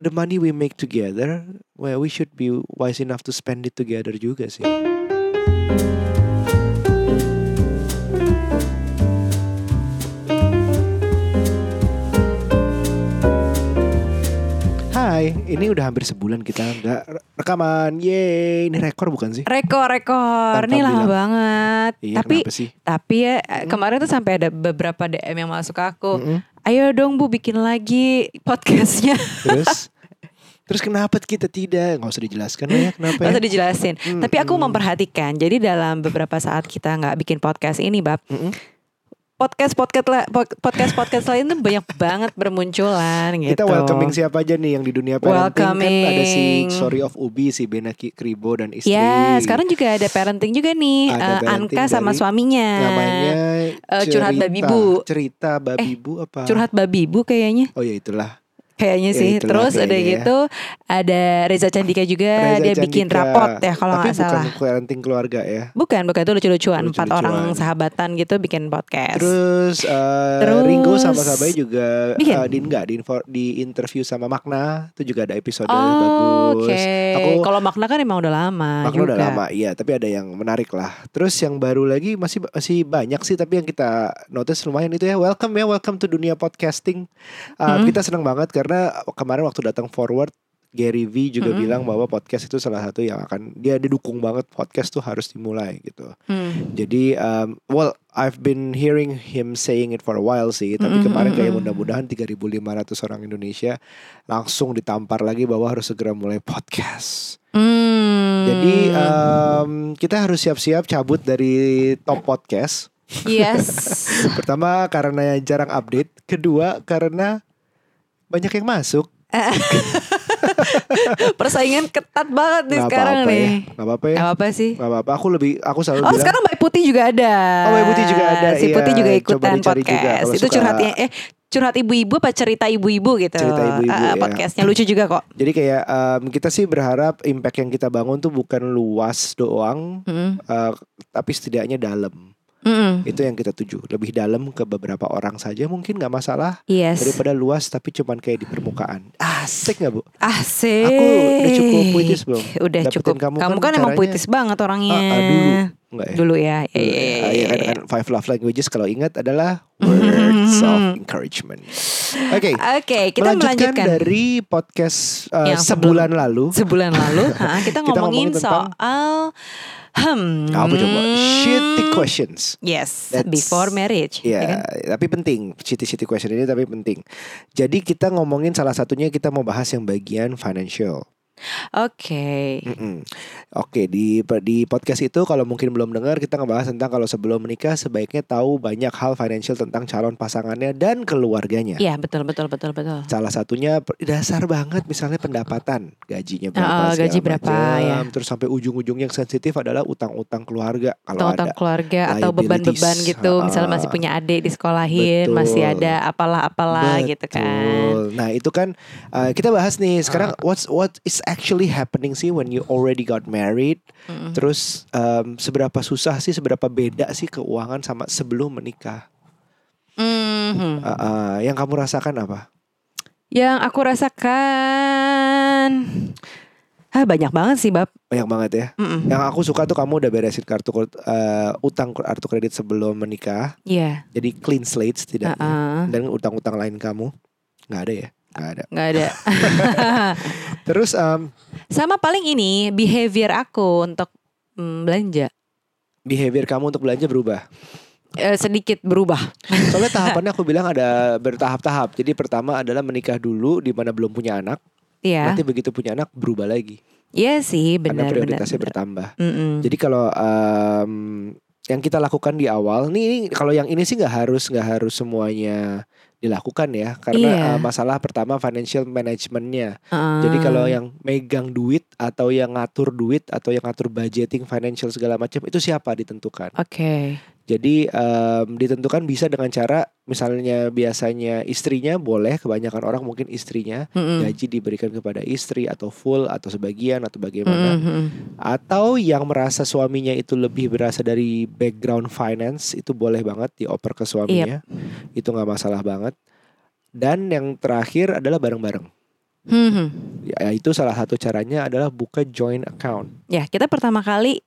the money we make together, well, we should be wise enough to spend it together juga sih. Hai, ini udah hampir sebulan kita nggak rekaman. Yeay, ini rekor bukan sih? Rekor, rekor. Tanpa Ini lama bilang. banget. Iya, tapi sih? tapi ya kemarin tuh sampai ada beberapa DM yang masuk ke aku. Mm-mm. Ayo dong Bu bikin lagi podcastnya. Terus, terus kenapa kita tidak? Nggak usah dijelaskan ya kenapa Gak ya? usah dijelasin. Mm, Tapi aku mm. memperhatikan. Jadi dalam beberapa saat kita nggak bikin podcast ini, bab. Mm-mm. Podcast podcast la- pod- podcast podcast lain tuh banyak banget bermunculan gitu. Kita welcoming siapa aja nih yang di dunia parenting kan ada si. Story of Ubi, si Benaki Kribo dan istri. Ya, sekarang juga ada parenting juga nih. Ada parenting Anka sama suaminya. namanya Eh, Curhat Babi Bu. Cerita Babi Eh, Bu apa? Curhat babi ibu kayaknya. Oh ya itulah. Kayaknya Ya, sih. itulah Terus ada kayaknya ya. gitu ada Reza Candika juga Reza dia bikin Candika. rapot ya kalau nggak salah. bukan parenting keluarga ya. Bukan, bukan itu lucu-lucuan empat Lucu-lucuan. orang sahabatan gitu bikin podcast. Terus, eh, Terus- Ringo sama Sabai juga Bikin? eh, di enggak di, info- di interview sama Makna itu juga ada episode oh, bagus. Oke. Aku Kalau makna kan emang udah lama Makna juga. udah lama, iya. Tapi ada yang menarik lah. Terus yang baru lagi masih masih banyak sih. Tapi yang kita notice lumayan itu ya. Welcome ya, welcome to dunia podcasting. Uh, Mm-mm. Kita senang banget karena kemarin waktu datang forward. Gary V juga Mm-mm. bilang bahwa podcast itu salah satu yang akan dia didukung banget podcast tuh harus dimulai gitu. Hmm. Jadi um, well I've been hearing him saying it for a while sih, tapi Mm-mm, kemarin kayak mm-mm. mudah-mudahan 3.500 orang Indonesia langsung ditampar lagi bahwa harus segera mulai podcast. Hmm. Jadi um, kita harus siap-siap cabut dari top podcast. yes. Pertama karena jarang update, kedua karena banyak yang masuk. Persaingan ketat banget nih sekarang apa-apa nih. ya, nggak apa-apa ya, Gak apa-apa sih. nggak apa-apa. Aku lebih, aku selalu Oh bilang. sekarang Mbak Putih juga ada. Oh, Mbak Putih juga ada, Si iya. Putih juga ikutan juga podcast. kalau Itu suka- curhatnya eh curhat ibu-ibu apa cerita ibu-ibu gitu. Cerita ibu-ibu, Ah, ya. Podcastnya lucu juga kok. Jadi kayak um, kita sih berharap impact yang kita bangun tuh bukan luas doang, Mm-mm. uh, tapi setidaknya dalam. Mm-mm. Itu yang kita tuju. Lebih dalam ke beberapa orang saja mungkin nggak masalah Yes. daripada luas tapi cuman kayak di permukaan. Asik nggak bu? Asik. Aku udah cukup puitis belum? Udah Dapetin cukup. kamu Kamu, kan kan, emang puitis banget orangnya. Ah, ah, dulu. Ya? Dulu ya. Iya, Dulu iya, ya. iya, iya kan, iya. kan five love languages kalau ingat adalah words of encouragement. Oke. Oke, kita melanjutkan, melanjutkan. dari podcast uh, Yang sebelum- sebulan lalu. Sebulan lalu, ha, kita, Kita ngomongin, ngomongin tentang- soal hmm. Apa coba? Shitty questions. Yes, That's- before marriage. ya kan? Ya, tapi penting. Citi-citi question ini tapi penting. Jadi kita ngomongin salah satunya kita mau bahas yang bagian financial. Oke. Mm-mm. Oke di di podcast itu kalau mungkin belum dengar kita ngebahas tentang kalau sebelum menikah sebaiknya tahu banyak hal financial tentang calon pasangannya dan keluarganya. Iya, betul betul betul betul. Salah satunya dasar banget misalnya pendapatan gajinya berapa, Oh, gaji berapa, macam. ya. terus sampai ujung-ujung yang sensitif adalah utang-utang keluarga kalau Utang ada. keluarga atau beban-beban gitu, misalnya masih punya adik di sekolahin, Betul. masih ada apalah-apalah gitu kan. Betul. Nah itu kan uh, kita bahas nih sekarang what's what is actually happening sih when you already got married. Mm-mm. Terus um, seberapa susah sih, seberapa beda sih keuangan sama sebelum menikah? Mhm. Uh, uh, yang kamu rasakan apa? Yang aku rasakan Ah banyak banget sih bab. Banyak banget ya. Mm-mm. Yang aku suka tuh kamu udah beresin kartu uh, utang kartu kredit sebelum menikah. Iya. Jadi clean slate setidaknya. Uh-uh. Dan utang-utang lain kamu nggak ada ya? Nggak ada. Nggak ada. Terus um, Sama paling ini behavior aku untuk mm, belanja behavior kamu untuk belanja berubah. Eh, sedikit berubah. Soalnya tahapannya aku bilang ada bertahap-tahap. Jadi pertama adalah menikah dulu di mana belum punya anak. Iya. Nanti begitu punya anak berubah lagi. Iya sih karena benar benar. prioritasnya benar. bertambah. Mm-mm. Jadi kalau em, yang kita lakukan di awal, nih ini- kalau yang ini sih nggak harus nggak harus semuanya dilakukan ya, karena Iya. eh, masalah pertama financial managementnya. Ah. Jadi kalau yang megang duit atau yang ngatur duit atau yang ngatur budgeting financial segala macam itu siapa ditentukan. Oke. Jadi em, ditentukan bisa dengan cara misalnya biasanya istrinya boleh kebanyakan orang mungkin istrinya Mm-mm. gaji diberikan kepada istri atau full atau sebagian atau bagaimana Mm-mm. atau yang merasa suaminya itu lebih berasal dari background finance itu boleh banget dioper ke suaminya itu nggak masalah banget dan yang terakhir adalah bareng-bareng Hmm, hmm. Ya itu salah satu caranya adalah buka joint account. Ya, kita pertama kali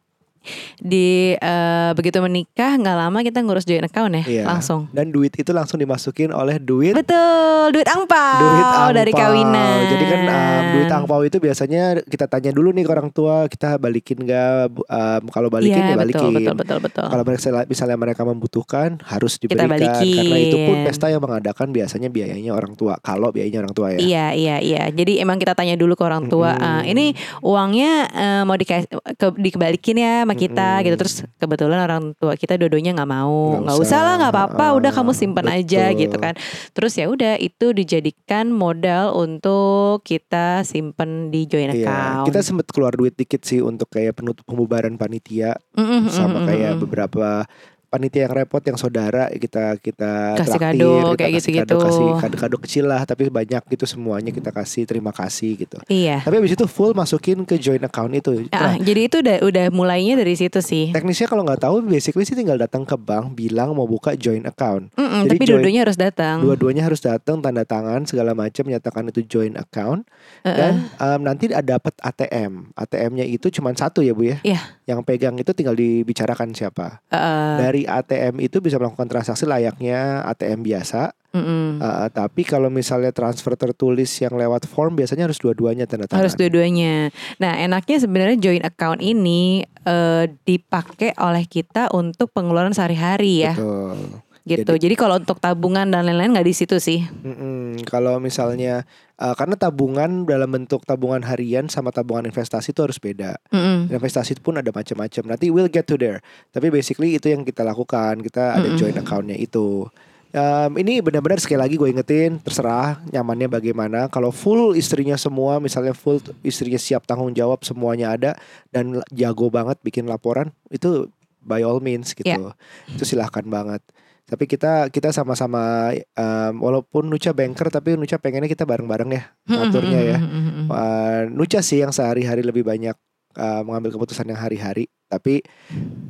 di eh, begitu menikah nggak lama kita ngurus joint account ya, Iya. langsung. Dan duit itu langsung dimasukin oleh duit Betul, duit angpau duit angpau. dari kawinan. Jadi kan um, duit angpau itu biasanya kita tanya dulu nih ke orang tua kita balikin nggak? Um, kalau balikin Iya, ya balikin. betul, betul, betul, betul. Kalau mereka misalnya mereka membutuhkan harus diberikan balikin. karena itu pun pesta yang mengadakan biasanya biayanya orang tua. Kalau biayanya orang tua ya. Iya, iya, iya. Jadi emang kita tanya dulu ke orang tua, Mm-mm. "Ah, ini uangnya eh, mau dikasih ke, dikembalikin ya sama kita Mm-mm. gitu. Terus kebetulan orang tua kita dua-duanya nggak mau, Nggak usah. usah lah, nggak apa-apa, Ah, udah kamu simpan aja gitu kan. Terus ya udah itu dijadikan modal untuk kita simpen di joint Iya, account. kita sempet keluar duit dikit sih untuk kayak penutup pembubaran panitia Mm-mm, sama mm-mm, kayak beberapa panitia yang repot yang saudara kita kita Kasih traktir, kado, kita kayak kasih gitu-gitu. kado kasih kado-kado kecil lah tapi banyak gitu semuanya kita kasih terima kasih gitu Iya. tapi abis itu full masukin ke joint account itu Ah, nah, jadi itu udah udah mulainya dari situ sih. teknisnya kalau nggak tahu basically sih tinggal datang ke bank bilang mau buka joint account Mm-mm, jadi tapi dua-duanya harus datang. dua-duanya harus datang tanda tangan segala macam menyatakan itu joint account Heeh. dan um, nanti ada dapat ATM ATM-nya itu cuma satu ya bu ya Iya. Yang pegang itu tinggal dibicarakan siapa Heeh. dari ATM itu bisa melakukan transaksi layaknya ATM biasa Mm-mm. Uh, tapi kalau misalnya transfer tertulis yang lewat form biasanya harus dua-duanya tanda tangan. Harus dua-duanya. Nah, enaknya sebenarnya joint account ini eh, dipakai oleh kita untuk pengeluaran sehari-hari ya, Betul. Gitu. Jadi, kalau untuk tabungan dan lain-lain nggak di situ sih. Mm-mm. Kalau misalnya uh, karena tabungan dalam bentuk tabungan harian sama tabungan investasi itu harus beda. Mm-mm. Investasi pun ada macam-macam. Nanti we'll get to there. Tapi basically itu yang kita lakukan. Kita ada Mm-mm. joint accountnya itu. Um, ini benar-benar sekali lagi gue ingetin terserah nyamannya bagaimana. Kalau full istrinya semua, misalnya full istrinya siap tanggung jawab semuanya ada dan jago banget bikin laporan itu by all means gitu. Ya. Itu silahkan banget. Tapi kita kita sama-sama um, walaupun Nucha banker tapi Nucha pengennya kita bareng-bareng ya ngaturnya ya. Mm-mm. Uh, Nucha sih yang sehari-hari lebih banyak uh, mengambil keputusan yang hari-hari. Tapi,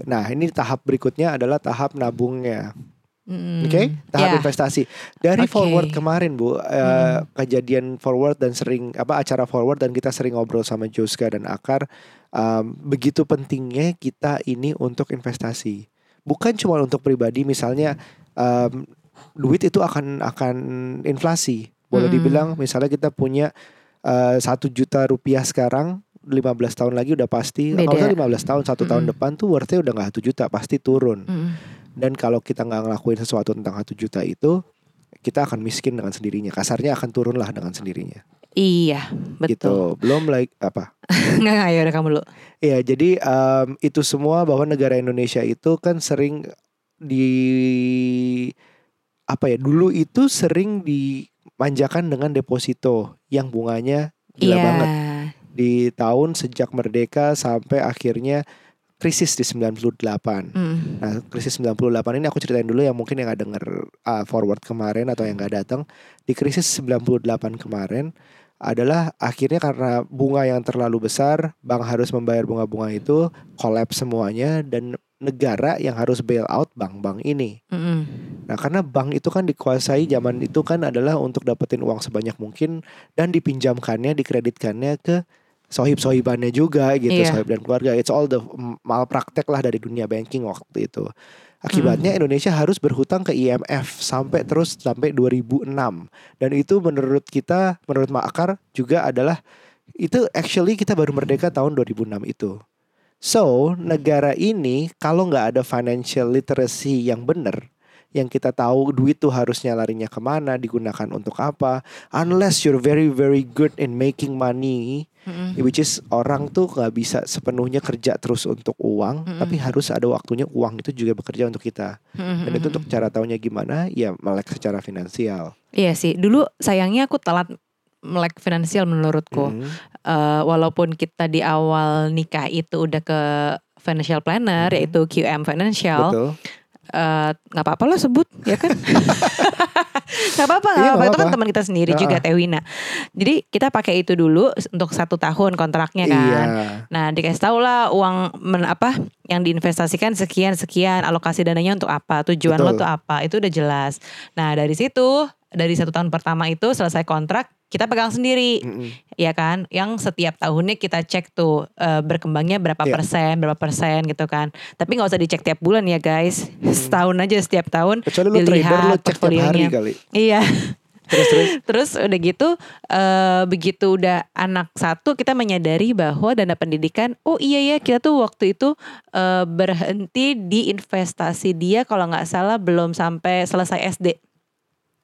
nah ini tahap berikutnya adalah tahap nabungnya, oke? Tahap Ya. investasi. Dari Oke. forward kemarin bu, uh, Hmm. kejadian forward dan sering apa acara forward dan kita sering ngobrol sama Joska dan Akar. um, begitu pentingnya kita ini untuk investasi, bukan cuma untuk pribadi. Misalnya um, duit itu akan akan inflasi. Boleh Mm. dibilang misalnya kita punya eh, satu juta rupiah sekarang 15 tahun lagi udah pasti Beda. kalau usah 15 tahun satu tahun Mm-mm. depan tuh worthnya udah nggak satu juta pasti turun Mm-mm. dan kalau kita nggak ngelakuin sesuatu tentang satu juta itu kita akan miskin dengan sendirinya kasarnya akan turun lah dengan sendirinya Iya, betul. gitu belum like apa Nggak, nggak, ya udah kamu dulu. Iya, jadi em, itu semua bahwa negara Indonesia itu kan sering di apa ya? Dulu itu sering dimanjakan dengan deposito yang bunganya gila Iya. banget di tahun sejak merdeka sampai akhirnya krisis di 98. Mm. Nah, krisis 98 ini aku ceritain dulu yang mungkin yang nggak denger uh, forward kemarin atau yang nggak datang. Di krisis 98 kemarin adalah akhirnya karena bunga yang terlalu besar, bank harus membayar bunga-bunga itu, collapse semuanya dan negara yang harus bail out bank-bank ini. Mm-mm. Nah, karena bank itu kan dikuasai zaman itu kan adalah untuk dapetin uang sebanyak mungkin dan dipinjamkannya, dikreditkannya ke sohib-sohibannya juga gitu, Iya. sohib dan keluarga. It's all the malpraktek lah dari dunia banking waktu itu. Akibatnya Indonesia harus berhutang ke IMF sampai terus sampai 2006. Dan itu menurut kita, menurut Makar juga adalah itu actually kita baru merdeka tahun 2006 itu. So, negara ini kalau nggak ada financial literacy yang benar, yang kita tahu duit tuh harusnya larinya ke mana, digunakan untuk apa, unless you're very very good in making money, Mm-mm. which is orang tuh nggak bisa sepenuhnya kerja terus untuk uang, Mm-mm. tapi harus ada waktunya uang itu juga bekerja untuk kita. Dan itu untuk cara taunya gimana, ya melek secara finansial. Iya sih, dulu sayangnya aku telat melek finansial menurutku. Mhm. Eh, walaupun kita di awal nikah itu udah ke financial planner Mhm. yaitu QM Financial, Betul. Eh, nggak apa-apa lah sebut ya kan? Nggak apa-apa, nggak Iya, apa-apa. Itu kan teman kita sendiri juga. Tewina. Jadi kita pakai itu dulu untuk satu tahun kontraknya kan. Iya. Nah dikasih tahu lah uang men, apa yang diinvestasikan sekian sekian alokasi dananya untuk apa tujuan lo Betul. tuh apa itu udah jelas. Nah dari situ dari satu tahun pertama itu selesai kontrak kita pegang sendiri Mm-mm. ya kan yang setiap tahunnya kita cek tuh eh, berkembangnya berapa Iya. persen berapa persen gitu kan tapi nggak usah dicek tiap bulan ya guys setahun aja setiap tahun Kecuali lu trader dilihat lu cek tiap hari kali. iya Terus terus. terus udah gitu eh, begitu udah anak satu kita menyadari bahwa dana pendidikan oh iya ya kita tuh waktu itu eh, berhenti di investasi dia kalau nggak salah belum sampai selesai SD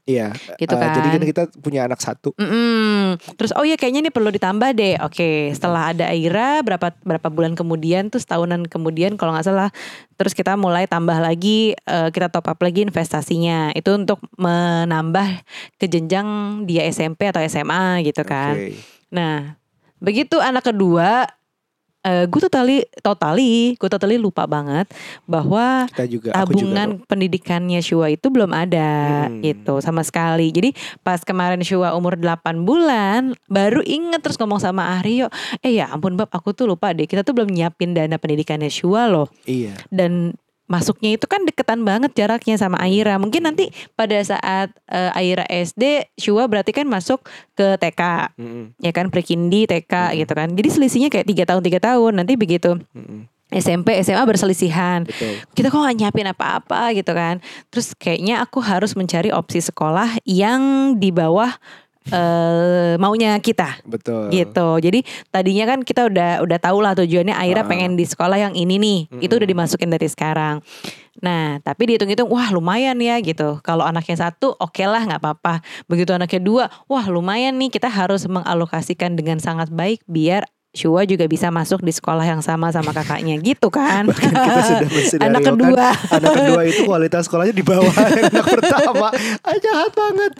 Iya. Gitu Eh, jadi kan. kan kita punya anak satu. Mm-mm. Terus oh iya kayaknya ini perlu ditambah deh. Oke, setelah ada Aira berapa berapa bulan kemudian tuh setahunan kemudian kalau nggak salah terus kita mulai tambah lagi eh, kita top up lagi investasinya. Itu untuk menambah ke jenjang dia SMP atau SMA gitu kan. Oke. Nah, begitu anak kedua eh gue totally totally gue totally lupa banget bahwa Kita juga. aku juga tabungan pendidikannya Shua itu belum ada Hmm. gitu sama sekali. Jadi pas kemarin Shua umur 8 bulan baru inget terus ngomong sama Aryo, "Eh ya ampun Bab, aku tuh lupa deh. Kita tuh belum nyiapin dana pendidikannya Shua loh." Iya. Dan masuknya itu kan deketan banget jaraknya sama Aira. Mungkin nanti pada saat eh, Aira SD, Shua berarti kan masuk ke TK Mm-mm. ya kan prekindi TK Hmm. gitu kan. Jadi selisihnya kayak tiga tahun tiga tahun. Nanti begitu Mm-mm. SMP SMA berselisihan Betul. kita kok gak nyiapin apa-apa gitu kan terus kayaknya aku harus mencari opsi sekolah yang di bawah eh maunya kita. Betul. gitu. Jadi tadinya kan kita udah udah tahu lah tujuannya Aira Ah. pengen di sekolah yang ini nih. Itu udah dimasukin dari sekarang. Nah tapi dihitung-hitung wah lumayan ya gitu. Kalau anaknya satu oke lah nggak apa-apa. Begitu anaknya dua wah lumayan nih kita harus mengalokasikan dengan sangat baik biar Shua juga bisa masuk di sekolah yang sama sama kakaknya gitu kan Bahkan kita sudah anak kedua anak kedua itu kualitas sekolahnya di bawah anak pertama. Ah, jahat banget.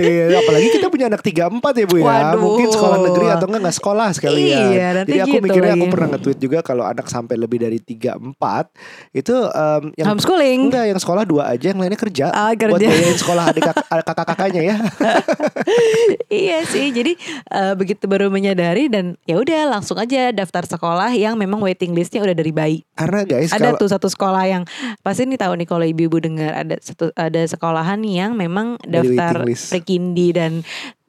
Iya, apalagi kita punya anak tiga empat ya bu ya. Waduh. Mungkin sekolah negeri atau enggak nggak sekolah sekalian. Iya, nanti Jadi aku gitu mikirnya aku lagi. pernah nge-tweet juga kalau anak sampai lebih dari tiga empat itu em, yang homeschooling enggak yang sekolah dua aja yang lainnya kerja. Ah, Buat kerja. bayarin sekolah adik kakak-kakaknya ya. iya sih jadi eh, begitu baru menyadari dan ya udah langsung aja daftar sekolah yang memang waiting listnya udah dari bayi Karena guys ada kalau tuh satu sekolah yang pasti nih tahu nih kalau ibu-ibu dengar ada satu ada sekolahan yang memang daftar prekindi dan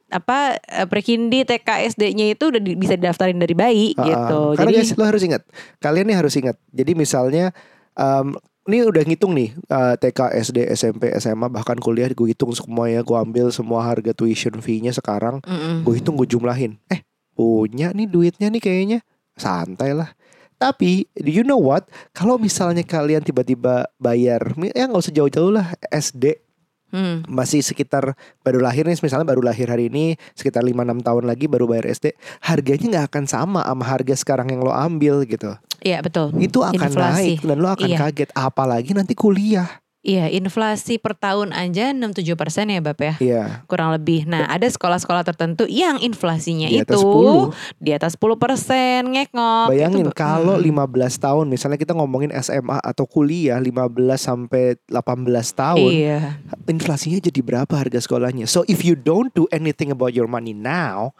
apa eh, prekindi TK SD-nya itu udah di- bisa didaftarin dari bayi ah. gitu Karena jadi guys lo harus ingat, kalian nih harus ingat. Jadi misalnya em, ini udah ngitung nih eh, TK, SD, SMP, SMA bahkan kuliah gue hitung semuanya, gue ambil semua harga tuition fee-nya sekarang, Mm-mm. gue hitung gue jumlahin. Eh punya nih duitnya nih kayaknya santai lah. Tapi do you know what? Kalau misalnya kalian tiba-tiba bayar, ya nggak usah jauh-jauh lah SD Hmm. masih sekitar baru lahir nih misalnya baru lahir hari ini sekitar 5-6 tahun lagi baru bayar SD harganya nggak akan sama sama harga sekarang yang lo ambil gitu Iya betul itu akan Inflasi. naik dan lo akan Iya. kaget apalagi nanti kuliah Iya inflasi per tahun aja 6-7 persen ya Bap ya iya kurang lebih. Nah, ada sekolah-sekolah tertentu yang inflasinya di atas itu 10 di atas 10 persen ngekngok. bayangin Itu- kalau Hmm. 15 tahun misalnya kita ngomongin SMA atau kuliah 15 sampai 18 tahun Iya, inflasinya jadi berapa harga sekolahnya so if you don't do anything about your money now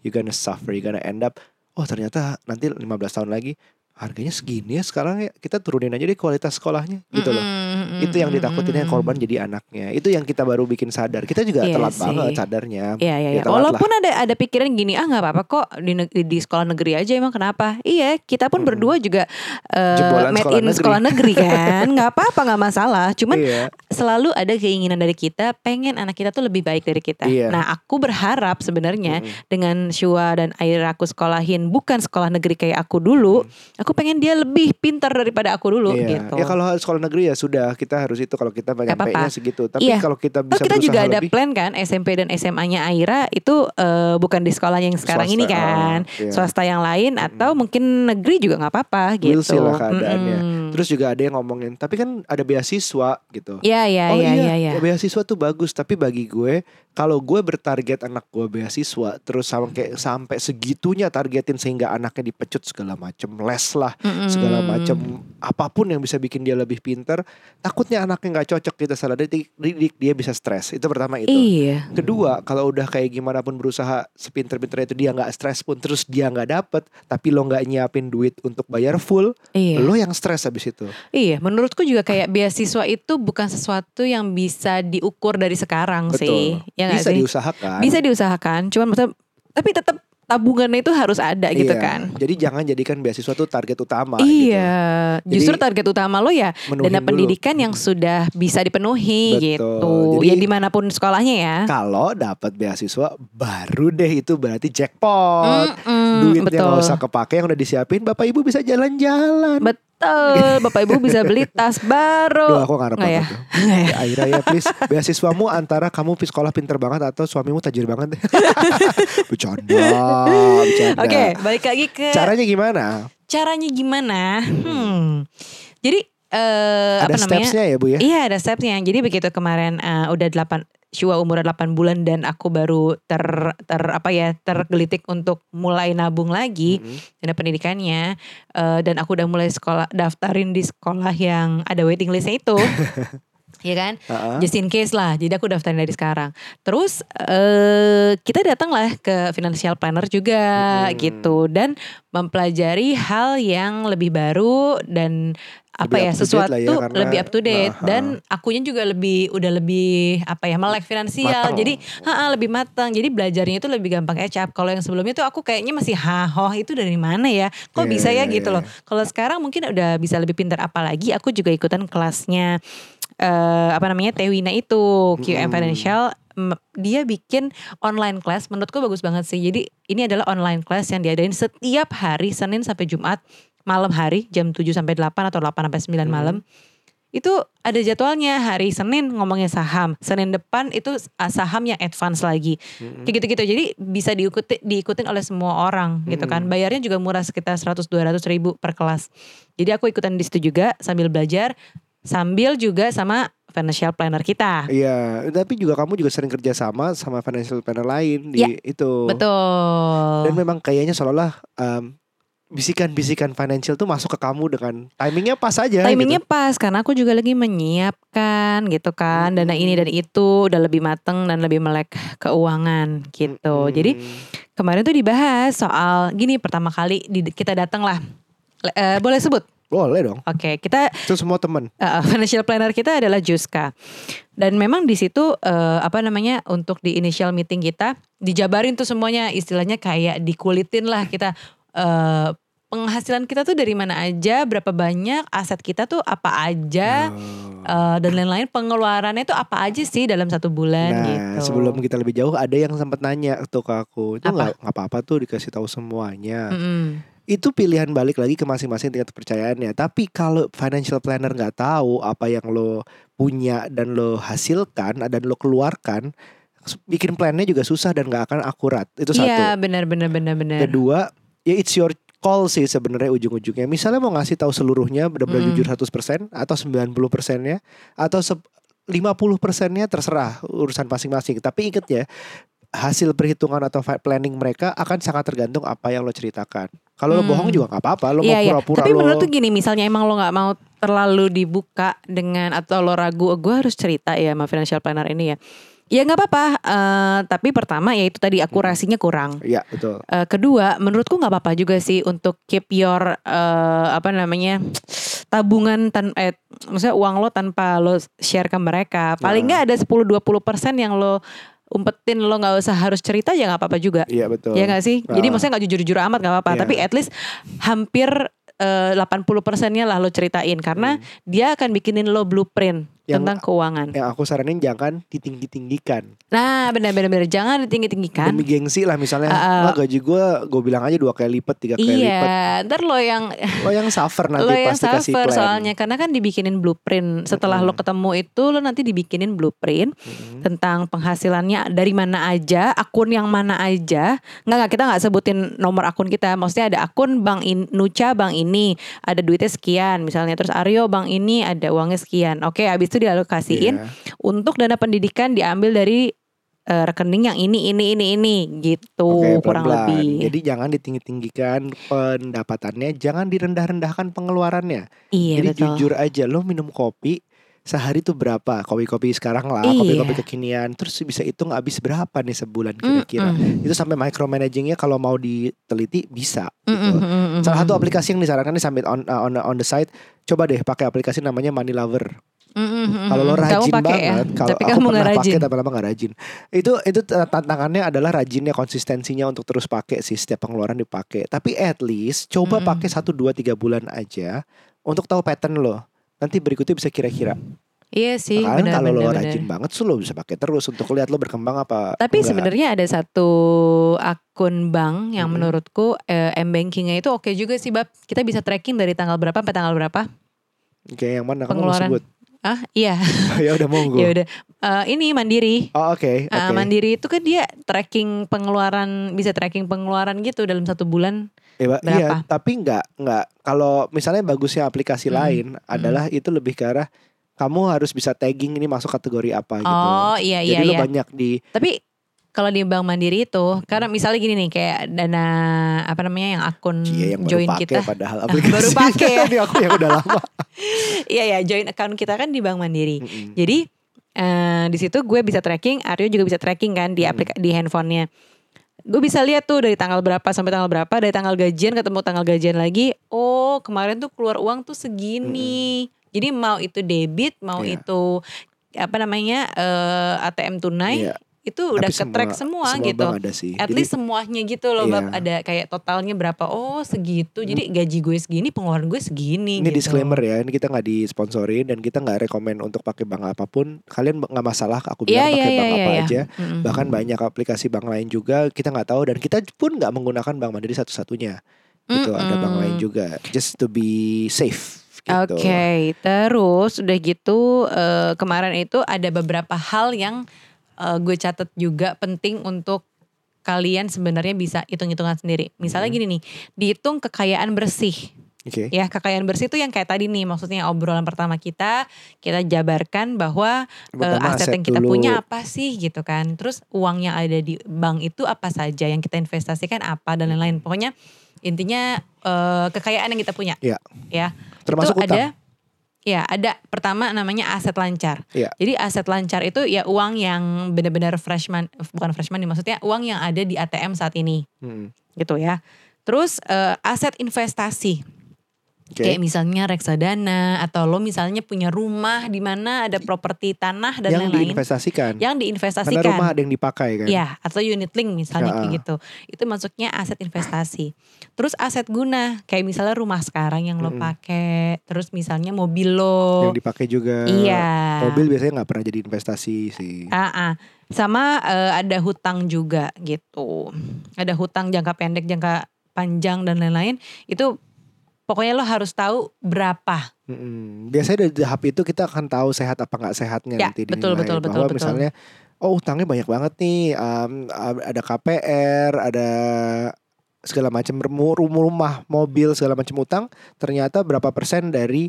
you gonna suffer you gonna end up oh ternyata nanti 15 tahun lagi harganya segini ya sekarang ya kita turunin aja deh kualitas sekolahnya gitu loh Mm-mm, itu yang ditakutin yang mm-mm. korban jadi anaknya itu yang kita baru bikin sadar kita juga Iya telat sih. banget sadarnya Iya iya Ya, iya. lah. Walaupun ada ada pikiran gini, ah nggak apa-apa kok di, di sekolah negeri aja emang kenapa? Iya, kita pun Mm-mm. berdua juga eh, Jebolan made sekolah in negeri. sekolah negeri kan, nggak apa-apa nggak masalah. Cuman iya selalu ada keinginan dari kita, pengen anak kita tuh lebih baik dari kita. Iya. Nah, aku berharap sebenarnya Mm-mm. dengan Shua dan Aira aku sekolahin bukan sekolah negeri kayak aku dulu, aku pengen dia lebih pintar daripada aku dulu. Iya. gitu. Ya kalau sekolah negeri ya sudah kita harus itu kalau kita nyampe segitu. Tapi Iya. kalau kita bisa kita juga berusaha ada lebih, plan kan SMP dan SMA-nya Aira itu eh, bukan di sekolah yang sekarang Swasta, ini kan, ah, iya. swasta yang lain atau mungkin negeri juga nggak apa-apa gitu. We'll see lah keadaannya. Mm-mm. Terus juga ada yang ngomongin, tapi kan ada beasiswa gitu. Iya iya oh iya iya, iya. iya. ya beasiswa tuh bagus. Tapi bagi gue, kalau gue bertarget anak gue beasiswa, terus sampai sampai segitunya targetin sehingga anaknya dipecut segala macem, les lah, Mm-mm. segala macam apa pun yang bisa bikin dia lebih pintar. Takutnya anaknya nggak cocok kita salah didik, didik, dia bisa stres. Itu pertama itu. Iya. Kedua, kalau udah kayak gimana pun berusaha sepinter-pinter itu dia nggak stres pun terus dia nggak dapet, tapi lo nggak nyiapin duit untuk bayar full, Iya. lo yang stres habis abis itu. Iya, menurutku juga kayak beasiswa itu bukan sesuatu yang bisa diukur dari sekarang sih. Ya Bisa sih? diusahakan. Bisa diusahakan, cuman maksudnya tapi tetap tabungannya itu harus ada gitu Iya. kan. Jadi jangan jadikan beasiswa tuh target utama. gitu. Iya, Jadi, justru target utama lo ya dana dulu. pendidikan yang sudah bisa dipenuhi Betul. gitu. Jadi- ya di mana pun sekolahnya ya. Kalau dapat beasiswa baru deh itu berarti jackpot. Mm-mm, Duitnya betul. nggak usah kepake yang udah disiapin, bapak ibu bisa jalan-jalan. Betul, Bapak Ibu bisa beli tas baru. Duh, aku ngarep ya? tuh. Ya, Aira ya please Beasiswamu antara kamu sekolah pinter banget Atau suamimu tajir banget Bercanda Bercanda Oke, balik lagi ke Caranya gimana? caranya gimana? Hmm. Jadi eh Ada apa namanya? stepsnya ya Bu ya? Iya ada stepsnya. Jadi begitu kemarin eh, udah 8 Shua umur 8 bulan dan aku baru ter ter apa ya tergelitik untuk mulai nabung lagi dana pendidikannya eh, dan aku udah mulai sekolah daftarin di sekolah yang ada waiting listnya itu. Iya kan? Ha-ha. Just in case lah. Jadi aku daftarin dari sekarang. Terus eh kita datang lah ke financial planner juga Hmm. gitu dan mempelajari hal yang lebih baru dan apa Lebih ya sesuatu ya, karena- lebih up to date Nah, dan akunya juga lebih udah lebih apa ya melek finansial. Mateng. Jadi ha lebih matang. Jadi belajarnya itu lebih gampang ecap. Kalau yang sebelumnya tuh aku kayaknya masih hahoh itu dari mana ya? Kok Iya, bisa ya iya, gitu iya. loh. Kalau sekarang mungkin udah bisa lebih pintar apalagi aku juga ikutan kelasnya eh apa namanya Tewina itu QM Mm-mm. Financial dia bikin online class menurutku bagus banget sih. Jadi ini adalah online class yang diadain setiap hari Senin sampai Jumat malam hari jam 7 sampai 8 atau 8 sampai 9 Hmm. malam. Itu ada jadwalnya hari Senin ngomongnya saham, Senin depan itu ah, saham yang advance lagi. Mm-mm. Kayak gitu-gitu. Jadi bisa diikuti diikutin oleh semua orang gitu kan. Mm. Bayarnya juga murah sekitar 100 200 ribu per kelas. Jadi aku ikutan di situ juga sambil belajar sambil juga sama financial planner kita. Iya Tapi juga kamu juga sering kerja sama Sama financial planner lain Di Ya, itu Betul. Dan memang kayaknya seolah-olah em, Bisikan-bisikan financial tuh masuk ke kamu dengan Timingnya pas aja Timingnya gitu. pas karena aku juga lagi menyiapkan gitu kan dana ini dan itu udah lebih mateng dan lebih melek keuangan gitu. Mm-mm. Jadi kemarin tuh dibahas soal gini pertama kali di- kita datang lah. Eh, boleh sebut? Boleh dong Oke, kita Itu semua temen uh, financial planner kita adalah Juska. Dan memang di situ uh, apa namanya untuk di initial meeting kita dijabarin tuh semuanya istilahnya kayak dikulitin lah kita uh, penghasilan kita tuh dari mana aja, berapa banyak, aset kita tuh apa aja Oh. uh, dan lain-lain pengeluarannya tuh apa aja sih dalam satu bulan Nah, gitu. sebelum kita lebih jauh ada yang sempat nanya tuh ke aku. Itu nggak apa-apa tuh dikasih tahu semuanya. Mm-mm. Itu pilihan balik lagi ke masing-masing tingkat kepercayaannya. Tapi kalau financial planner nggak tahu apa yang lo punya dan lo hasilkan dan lo keluarkan, bikin plannya juga susah dan nggak akan akurat. Itu satu. Iya benar benar benar benar. Kedua, ya it's your call sih sebenarnya ujung-ujungnya. Misalnya mau ngasih tahu seluruhnya benar-benar Mm. jujur 100% atau 90 persennya atau se- 50 persennya terserah urusan masing-masing. Tapi inget ya, hasil perhitungan atau planning mereka akan sangat tergantung apa yang lo ceritakan. Kalau lo Hmm. bohong juga nggak apa-apa, lo Iya, mau iya. pura-pura Tapi lo. menurut tuh gini, misalnya emang lo nggak mau terlalu dibuka dengan atau lo ragu, gue harus cerita ya sama financial planner ini ya. Ya nggak apa-apa. eh, tapi pertama ya itu tadi akurasinya kurang. Iya betul. Eh, kedua, menurutku nggak apa-apa juga sih untuk keep your eh, apa namanya tabungan tan eh maksudnya uang lo tanpa lo share ke mereka. Paling Nah. nggak ada 10-20 persen yang lo umpetin lo nggak usah harus cerita ya nggak apa-apa juga. Iya betul. Ya gak sih? Jadi Ah. maksudnya gak jujur-jujur amat gak apa-apa Iya. Tapi at least hampir eh, 80 persennya lah lo ceritain Karena Hmm. dia akan bikinin lo blueprint Yang- tentang keuangan Yang aku saranin jangan ditinggi-tinggikan. Nah benar-benar Jangan ditinggi-tinggikan Demi gengsi lah misalnya, Ah, ah. "Wah, gaji gue, gue bilang aja dua kali lipat, tiga kali lipat. Iya Ntar lo yang Lo yang suffer nanti Lo yang pas dikasih suffer plan. soalnya Karena kan dibikinin blueprint Setelah lo Mm-mm. ketemu itu Lo nanti dibikinin blueprint Mm-mm. Tentang penghasilannya dari mana aja Akun yang mana aja Nggak, nggak kita nggak sebutin nomor akun kita Maksudnya ada akun bank in, Nuca bank ini Ada duitnya sekian misalnya Terus Aryo bank ini ada uangnya sekian Oke habis itu dialokasiin Iya. Untuk dana pendidikan diambil dari eh, rekening yang ini ini ini ini gitu Oke, kurang pelan-pelan. lebih Jadi jangan ditinggi-tinggikan pendapatannya, jangan direndah-rendahkan pengeluarannya. iya Jadi betul jujur aja, lo minum kopi sehari tuh berapa kopi-kopi sekarang lah, Iya. kopi-kopi kekinian. Terus bisa hitung habis berapa nih sebulan kira-kira. Mm-mm. Itu sampai micromanagingnya kalau mau diteliti bisa Mm, gitu. mm, mm, mm, Salah satu mm. aplikasi yang disarankan nih sambil on, uh, on on the side, coba deh pakai aplikasi namanya Money Lover. Mm, mm, mm, Kalau lo mm. Kamu rajin pakai ya? banget, kalau tapi aku kamu pernah rajin. pakai tapi lama nggak rajin. Itu itu tantangannya adalah rajinnya konsistensinya untuk terus pakai sih setiap pengeluaran dipakai. Tapi at least coba Mm-mm. pakai satu dua tiga bulan aja untuk tahu pattern lo. Nanti berikutnya bisa kira-kira. Iya sih, Karena kalau lo rajin banget, so lo bisa pakai terus untuk lihat lo berkembang apa. Tapi sebenarnya ada satu akun bank yang Mm-mm. menurutku eh, m bankingnya itu oke juga sih bab. Kita bisa tracking dari tanggal berapa sampai tanggal berapa. Oke, yang mana kamu sebut? Ah iya, ya udah monggo. ya udah. Eh, ini mandiri. Oh oke, Ah, oke. mandiri itu kan dia tracking pengeluaran bisa tracking pengeluaran gitu dalam satu bulan. Iya, Berapa? iya, tapi nggak nggak kalau misalnya bagusnya aplikasi Mm, lain adalah itu lebih ke arah kamu harus bisa tagging ini masuk kategori apa gitu. Oh iya iya Jadi lo iya. banyak di Tapi kalau di bank mandiri itu karena misalnya gini nih kayak dana apa namanya yang akun Cie yang baru join pakai kita. padahal Ah, aplikasi. baru pakai ya. Ini aku yang udah lama. Iya ya join account kita kan di bank mandiri. Mm-mm. Jadi eh, di situ gue bisa tracking, Aryo juga bisa tracking kan di Hmm. aplik di handphonenya. Gue bisa lihat tuh dari tanggal berapa sampai tanggal berapa, dari tanggal gajian ketemu tanggal gajian lagi. Oh kemarin tuh keluar uang tuh segini. Jadi mau itu debit, mau Iya. itu apa namanya eh, ATM tunai, Iya. Itu udah ke-track semua, semua gitu. ada sih. At Jadi, least semuanya gitu loh, Bab. Iya. Ada kayak totalnya berapa? Oh segitu. Jadi gaji gue segini, pengeluaran gue segini. ini gitu. disclaimer ya, ini kita nggak disponsorin dan kita nggak rekomend untuk pakai bank apa pun. Kalian nggak masalah, aku Iya bilang iya pakai iya bank iya. apa iya. aja. Mm-mm. Bahkan banyak aplikasi bank lain juga kita nggak tahu dan kita pun nggak menggunakan bank mandiri satu-satunya. Gitu ada bank lain juga. Just to be safe. Gitu. Oke, terus udah gitu eh, kemarin itu ada beberapa hal yang eh, gue catat juga penting untuk kalian sebenarnya bisa hitung-hitungan sendiri. Misalnya Hmm. gini nih, dihitung kekayaan bersih. Oke. Ya, kekayaan bersih itu yang kayak tadi nih, maksudnya obrolan pertama kita, kita jabarkan bahwa Pertama aset, aset yang kita dulu. punya apa sih gitu kan. Terus uang yang ada di bank itu apa saja yang kita investasikan apa dan lain-lain. Pokoknya intinya eh, kekayaan yang kita punya. Iya. Ya. Termasuk itu utang. ada ya ada pertama namanya aset lancar. Iya. Jadi aset lancar itu ya uang yang benar-benar freshman bukan freshman nih maksudnya uang yang ada di ATM saat ini Hmm. gitu ya. Terus eh, aset investasi Oke. kayak misalnya reksadana atau lo misalnya punya rumah di mana ada properti tanah dan yang lain-lain diinvestasikan. yang Karena diinvestasikan. rumah ada yang dipakai kan. Ya, atau unit link misalnya Ya. kayak gitu. Itu masuknya aset investasi. Terus aset guna, kayak misalnya rumah sekarang yang lo Mm-mm. pakai, terus misalnya mobil lo. Yang dipakai juga. Iya. Mobil biasanya nggak pernah jadi investasi sih. Ah. Sama eh, ada hutang juga gitu. Ada hutang jangka pendek, jangka panjang dan lain-lain. Itu pokoknya lo harus tahu berapa. Mm-mm. Biasanya dari tahap itu kita akan tahu sehat apa nggak sehatnya Ya, nanti betul, dinilai. betul, betul, Bahwa betul. misalnya, oh utangnya banyak banget nih, um, ada KPR, ada segala macam rumah, rumah, mobil segala macam utang, ternyata berapa persen dari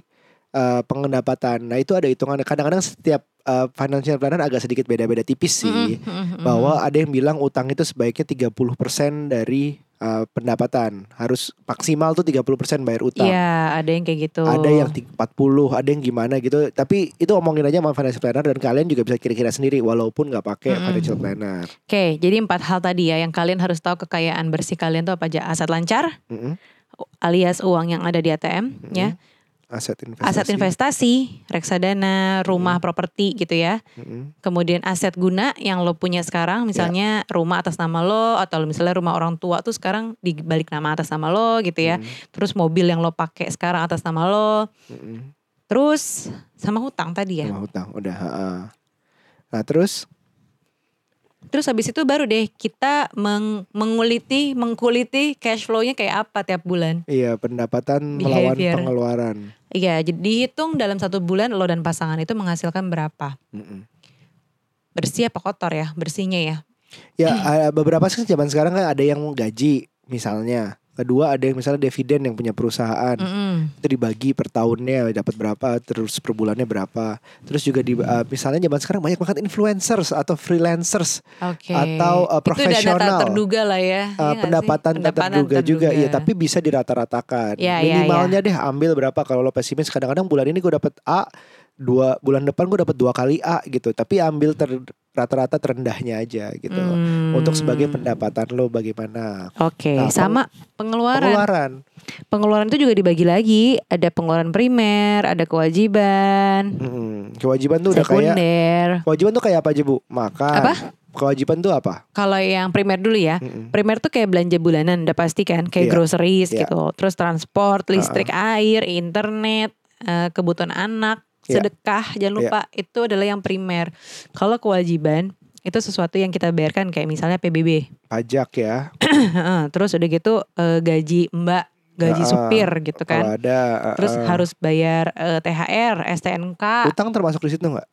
uh, pendapatan. Nah itu ada hitungannya. Kadang-kadang setiap uh, financial planner agak sedikit beda-beda tipis sih. Mm-mm, mm-mm, bahwa ada yang bilang utang itu sebaiknya 30% dari uh, pendapatan. Harus maksimal tuh 30% bayar utang. Iya, ada yang kayak gitu. Ada yang ti- 40, ada yang gimana gitu. Tapi itu omongin aja sama financial planner dan kalian juga bisa kira-kira sendiri walaupun nggak pakai Mm-mm. financial planner. Oke, jadi empat hal tadi ya yang kalian harus tahu kekayaan bersih kalian tuh apa aja. Aset lancar, Mm-mm. alias uang yang ada di ATM, Mm-mm. ya. Aset investasi. Aset investasi, reksadana, rumah, properti gitu ya. Mm-mm. Kemudian aset guna yang lo punya sekarang, misalnya rumah atas nama lo atau misalnya rumah orang tua tuh sekarang dibalik nama atas nama lo gitu ya. Mm-mm. Terus mobil yang lo pakai sekarang atas nama lo. Mm-mm. Terus sama hutang tadi ya. Sama hutang udah. Nah terus Terus habis itu baru deh kita meng- menguliti, mengkuliti cash flow-nya kayak apa tiap bulan. iya pendapatan melawan Behavior. pengeluaran. Iya, jadi dihitung dalam satu bulan lo dan pasangan itu menghasilkan berapa. Mm-mm. Bersih apa kotor ya? Bersihnya ya. Ya beberapa sih zaman sekarang kan ada yang gaji misalnya. Kedua ada yang misalnya dividen yang punya perusahaan. Mm-mm. itu dibagi per tahunnya dapat berapa terus per bulannya berapa terus juga di uh, misalnya zaman sekarang banyak banget influencers atau freelancers Oke. Atau, uh, Itu dana profesional. tak terduga lah uh, ya. Nggak sih? pendapatan, tak terduga, juga iya tapi bisa dirata-ratakan Ya, ya, minimalnya deh ambil berapa kalau lo pesimis kadang-kadang bulan ini gue dapat A dua bulan depan gue dapat dua kali A gitu tapi ambil ter, rata-rata terendahnya aja gitu Hmm. untuk sebagai pendapatan lo bagaimana Oke, Nah, sama pengeluaran. pengeluaran Pengeluaran itu juga dibagi lagi. Ada pengeluaran primer, ada kewajiban, Mm-mm. kewajiban tuh udah kayak sekunder. kewajiban tuh kayak apa aja bu makan Apa? kewajiban tuh apa Kalau yang primer dulu ya. Mm-mm. Primer tuh kayak belanja bulanan, udah pasti kan, kayak Iya, groceries iya. gitu. Terus transport, listrik, air, internet, eh, kebutuhan anak, Iya. sedekah, jangan lupa itu adalah yang primer. Kalau kewajiban itu sesuatu yang kita bayarkan kayak misalnya PBB. pajak ya Terus udah gitu eh, gaji mbak, gaji Heeh, supir gitu kalau kan. ada uh, Terus uh, harus bayar eh, THR, STNK, utang termasuk di situ nggak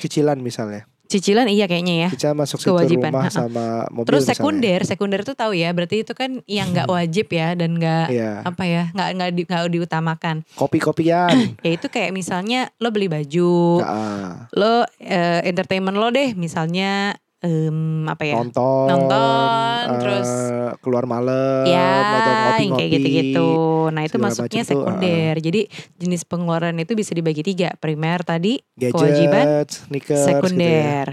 cicilan misalnya cicilan iya kayaknya ya. cicilan masuk Kewajiban, rumah sama mobil Terus misalnya. sekunder, sekunder itu tahu ya, berarti itu kan yang nggak wajib ya dan nggak Iya. apa ya, nggak nggak di, diutamakan. kopi-kopian Ya itu kayak misalnya lo beli baju, Nah, lo eh, entertainment lo deh, misalnya em, apa ya? nonton Nonton, eh, terus keluar malam Ya, ngopi-ngopi kayak gitu-gitu. Nah itu masuknya sekunder. Jadi jenis pengeluaran itu bisa dibagi tiga. Primer tadi, gadget kewajiban, sneakers gitu ya. sekunder.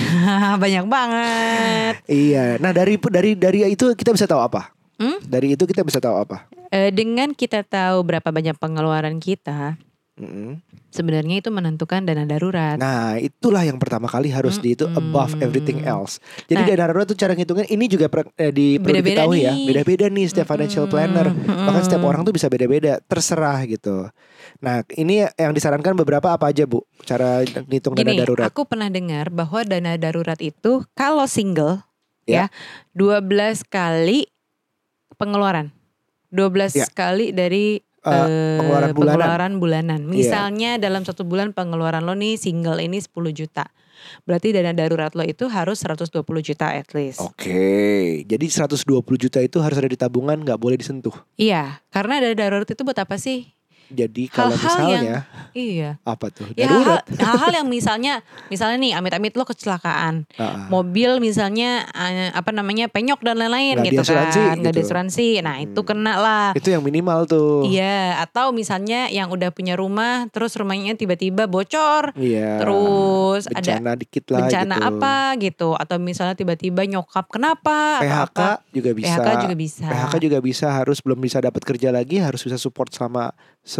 Banyak banget. iya nah dari dari dari itu kita bisa tahu apa Hmm? dari itu kita bisa tahu apa Eh, dengan kita tahu berapa banyak pengeluaran kita, Mm-mm. sebenarnya itu menentukan dana darurat. Nah itulah yang pertama kali harus di itu above everything else. Jadi Nah. dana darurat tuh cara ngitungnya ini juga per, eh, di perlu Beda-beda diketahui ya. nih. Beda-beda nih setiap financial Mm-mm. planner. Bahkan setiap orang tuh bisa beda-beda, terserah gitu. Nah ini yang disarankan beberapa apa aja bu? Cara ngitung dana darurat. aku pernah dengar bahwa dana darurat itu kalau single Ya. ya 12 kali pengeluaran. 12 Ya. kali dari Eh, eh, pengeluaran bulanan. pengeluaran bulanan. Iya. Misalnya dalam satu bulan pengeluaran lo nih single ini 10 juta. Berarti dana darurat lo itu harus 120 juta at least. Oke, jadi 120 juta itu harus ada di tabungan, nggak boleh disentuh. Iya, karena dana darurat itu buat apa sih? Jadi kalau Hal-hal misalnya Iya. apa tuh? Ya Darurat. hal-hal, hal-hal yang misalnya misalnya nih amit-amit lo kecelakaan, ah. mobil misalnya eh, apa namanya penyok dan lain-lain gitu kan, nggak gitu. diasuransi. Nah itu Hmm. kena lah. Itu yang minimal tuh. Iya, atau misalnya yang udah punya rumah, terus rumahnya tiba-tiba bocor, Iya. terus ada bencana dikit lah bencana gitu. apa gitu, atau misalnya tiba-tiba nyokap kenapa? PHK apa. juga bisa. PHK juga bisa. PHK juga bisa harus belum bisa dapat kerja lagi harus bisa support selama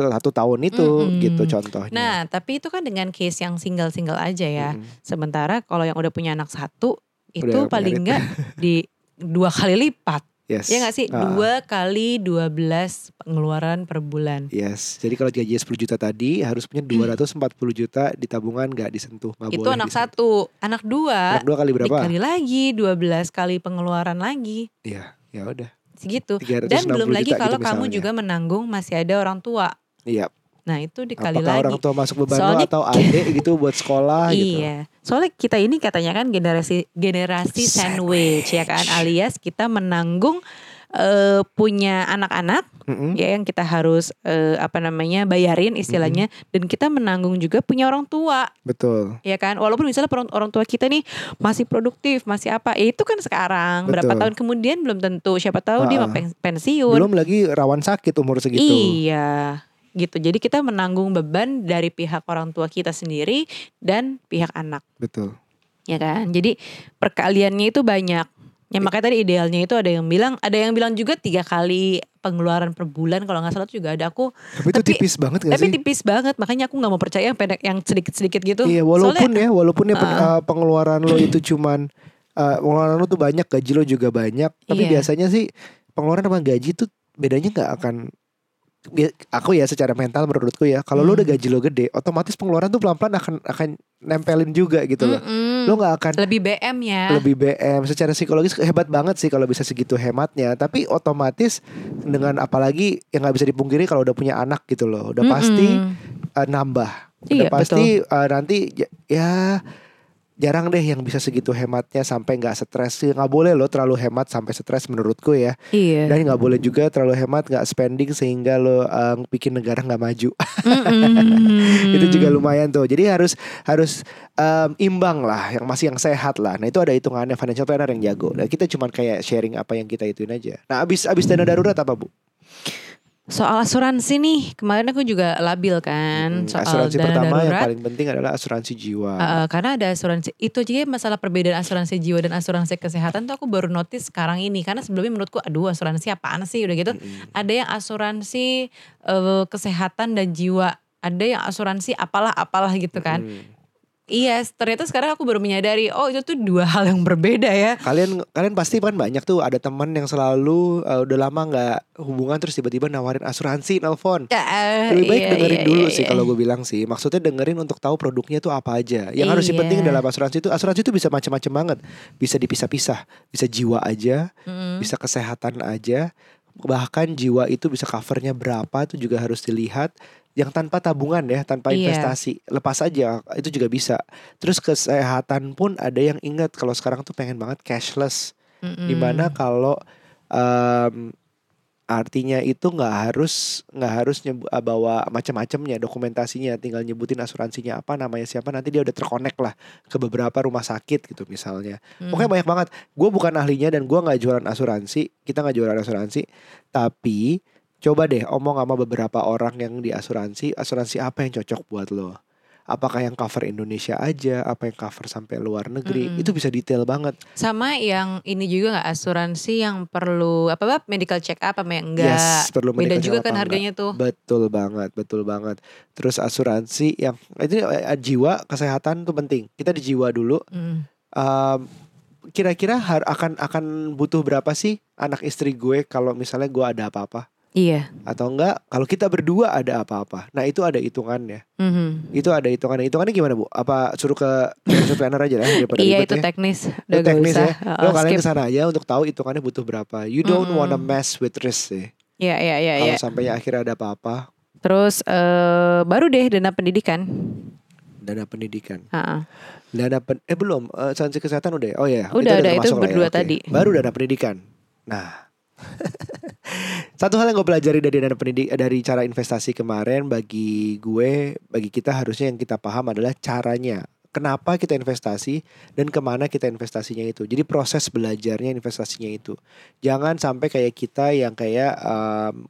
satu tahun itu Mm-mm. gitu contohnya. Nah, tapi itu kan dengan case yang single-single aja ya. Mm-mm. Sementara kalau yang udah punya anak satu itu Udah paling enggak di dua kali lipat. Yes. Ya nggak sih? Ah, Dua kali 12 pengeluaran per bulan. Yes. Jadi kalau gajinya 10 juta tadi harus punya 240 juta di tabungan nggak disentuh, nggak itu boleh anak disentuh. satu, anak dua Anak dua kali berapa? dikali lagi 12 kali pengeluaran lagi. Iya, ya udah. Segitu. 360 Dan belum lagi juta kalau gitu kamu juga menanggung masih ada orang tua. Iya. Nah, itu dikali Apakah lagi. orang tua masuk beban Soalnya- atau adik gitu buat sekolah gitu. Iya, soalnya kita ini katanya kan generasi generasi sandwich, ya kan, alias kita menanggung eh, punya anak-anak Mm-mm. ya yang kita harus eh, apa namanya bayarin istilahnya, dan kita menanggung juga punya orang tua, Betul. ya kan. Walaupun misalnya orang, orang tua kita nih masih produktif, masih apa, ya itu kan sekarang. Berapa Betul. tahun kemudian belum tentu. Siapa tahu dia mau pen- pensiun. Belum lagi rawan sakit umur segitu. Iya, gitu. Jadi kita menanggung beban dari pihak orang tua kita sendiri dan pihak anak. Betul. ya kan jadi perkaliannya itu banyak ya makanya tadi idealnya itu ada yang bilang ada yang bilang juga tiga kali pengeluaran per bulan kalau nggak salah tuh juga ada aku Tapi itu Tapi- tipis banget gak tapi sih? tipis banget makanya aku nggak mau percaya yang pendek yang sedikit sedikit gitu Iya, walaupun Soalnya- ya, walaupun ya uh, pengeluaran lo itu cuman uh, pengeluaran lo tuh banyak, gaji lo juga banyak, tapi Iya. biasanya sih pengeluaran sama gaji tuh bedanya nggak akan aku ya secara mental menurutku ya, kalau lo Hmm. udah gaji lo gede, otomatis pengeluaran tuh pelan-pelan akan akan nempelin juga gitu loh. Mm-mm. Lo nggak akan lebih BM ya lebih BM secara psikologis hebat banget sih kalau bisa segitu hematnya tapi otomatis dengan apalagi yang nggak bisa dipungkiri kalau udah punya anak gitu loh udah pasti Mm-mm. uh, nambah udah Iya, pasti uh, nanti ya, ya jarang deh yang bisa segitu hematnya sampai nggak stres. Nggak boleh loh terlalu hemat sampai stres menurutku ya. Iya. Dan nggak boleh juga terlalu hemat nggak spending sehingga lo uh, bikin negara nggak maju. Mm-mm. itu juga lumayan tuh. Jadi harus harus um, imbang lah yang masih yang sehat lah. Nah itu ada hitungannya. Financial planner yang jago. Nah kita cuman kayak sharing apa yang kita ituin aja. Nah abis abis dana darurat apa bu soal asuransi nih kemarin aku juga labil kan Mm, soal asuransi dana pertama yang darurat. paling penting adalah asuransi jiwa. Uh, karena ada asuransi itu aja masalah perbedaan asuransi jiwa dan asuransi kesehatan tuh aku baru notice sekarang ini karena sebelumnya menurutku aduh asuransi apaan sih udah gitu Mm-mm. ada yang asuransi uh, kesehatan dan jiwa ada yang asuransi apalah apalah gitu kan Mm. Iya ternyata sekarang aku baru menyadari oh itu tuh dua hal yang berbeda ya Kalian kalian pasti kan banyak tuh ada teman yang selalu uh, udah lama nggak hubungan terus tiba-tiba nawarin asuransi nelpon. Ya, eh, Lebih baik iya, dengerin iya, dulu iya, sih iya. kalau gue bilang sih. Maksudnya dengerin untuk tahu produknya tuh apa aja. Yang harus Iya. penting dalam asuransi itu asuransi itu bisa macam-macam banget. Bisa dipisah-pisah. Bisa jiwa aja, Mm. bisa kesehatan aja. Bahkan jiwa itu bisa covernya berapa itu juga harus dilihat. Yang tanpa tabungan ya, tanpa Iya. investasi, lepas aja itu juga bisa. Terus kesehatan pun ada yang ingat kalau sekarang tuh pengen banget cashless. Mm-mm. Di mana kalau em, artinya itu nggak harus nggak harus nyebu, ah, bawa macam-macamnya dokumentasinya tinggal nyebutin asuransinya apa namanya siapa nanti dia udah terkonek lah ke beberapa rumah sakit gitu misalnya Mm. pokoknya banyak banget gue bukan ahlinya dan gue nggak jualan asuransi kita nggak jualan asuransi tapi coba deh omong sama beberapa orang yang di asuransi asuransi apa yang cocok buat lo? Apakah yang cover Indonesia aja apa yang cover sampai luar negeri? Itu bisa detail banget. Sama yang ini juga nggak? Asuransi yang perlu apa apa medical check up apa yang enggak. yes perlu Beda medical juga check up kan harganya tuh. enggak. betul banget betul banget. Terus asuransi yang itu eh, jiwa kesehatan tuh penting. Kita di jiwa dulu. Mm. Em, kira-kira har- akan akan butuh berapa sih anak istri gue kalau misalnya gue ada apa-apa Iya. atau enggak kalau kita berdua ada apa-apa nah itu ada hitungannya Mhm. itu ada hitungannya hitungannya gimana bu apa suruh ke financial planner aja lah daripada Iya itu ya. teknis. Itu Udah teknis usah. ya Oh, lo kalian skip. ke sana aja untuk tahu hitungannya butuh berapa you don't Mm-mm. wanna mess with risk sih Iya iya iya. kalau iya. sampai akhirnya ada apa-apa Terus eh, baru deh dana pendidikan. dana pendidikan Ha-ha. dana pen eh belum eh, asuransi kesehatan udah ya? oh ya Udah, udah, itu termasuk lah berdua oke. tadi. baru dana pendidikan nah satu hal yang gue pelajari dari dana pendidik dari cara investasi kemarin bagi gue bagi kita harusnya yang kita paham adalah caranya. Kenapa kita investasi dan ke mana kita investasinya itu. Jadi proses belajarnya investasinya itu. Jangan sampai kayak kita yang kayak em,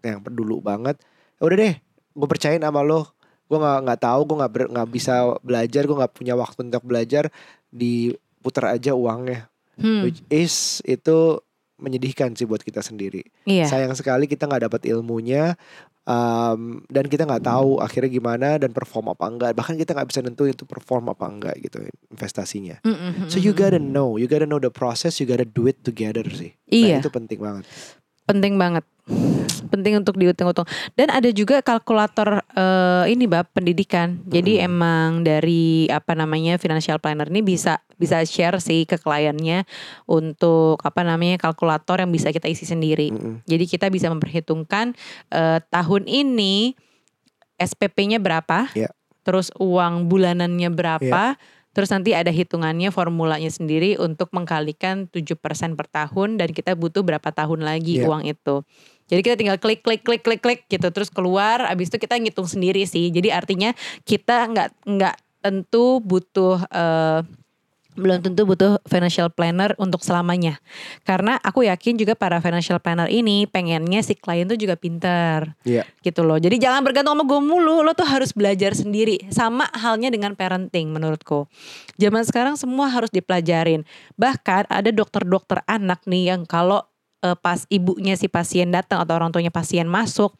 yang dulu banget "Ya udah deh gue percayain sama lo. Gue nggak nggak tahu gue nggak nggak bisa belajar gue nggak punya waktu untuk belajar. Diputar aja uangnya. Hmm, which is itu menyedihkan sih buat kita sendiri. Iya. sayang sekali kita nggak dapat ilmunya um, dan kita nggak tahu akhirnya gimana dan perform apa enggak. Bahkan kita nggak bisa nentuin itu perform apa enggak gitu investasinya. Mm, mm, mm, so you gotta know you gotta know the process you gotta do it together sih. Iya. nah, itu penting banget penting banget penting untuk dihitung-hitung dan ada juga kalkulator eh, ini bab pendidikan jadi Mm-mm. emang dari apa namanya financial planner ini bisa bisa share sih ke kliennya untuk apa namanya kalkulator yang bisa kita isi sendiri Mm-mm. jadi kita bisa memperhitungkan eh, tahun ini SPP-nya berapa Iya. terus uang bulanannya berapa Terus nanti ada hitungannya formulanya sendiri untuk mengkalikan 7% per tahun dan kita butuh berapa tahun lagi Iya. uang itu. Jadi kita tinggal klik klik klik klik klik gitu terus keluar abis itu kita ngitung sendiri sih. Jadi artinya kita nggak nggak tentu butuh eh, belum tentu butuh financial planner untuk selamanya. Karena aku yakin juga para financial planner ini pengennya si klien tuh juga pinter Iya. gitu loh. Jadi jangan bergantung sama gue mulu, lo tuh harus belajar sendiri. Sama halnya dengan parenting menurutku. Zaman sekarang semua harus dipelajarin. Bahkan ada dokter-dokter anak nih yang kalau eh, pas ibunya si pasien datang atau orang tuanya pasien masuk,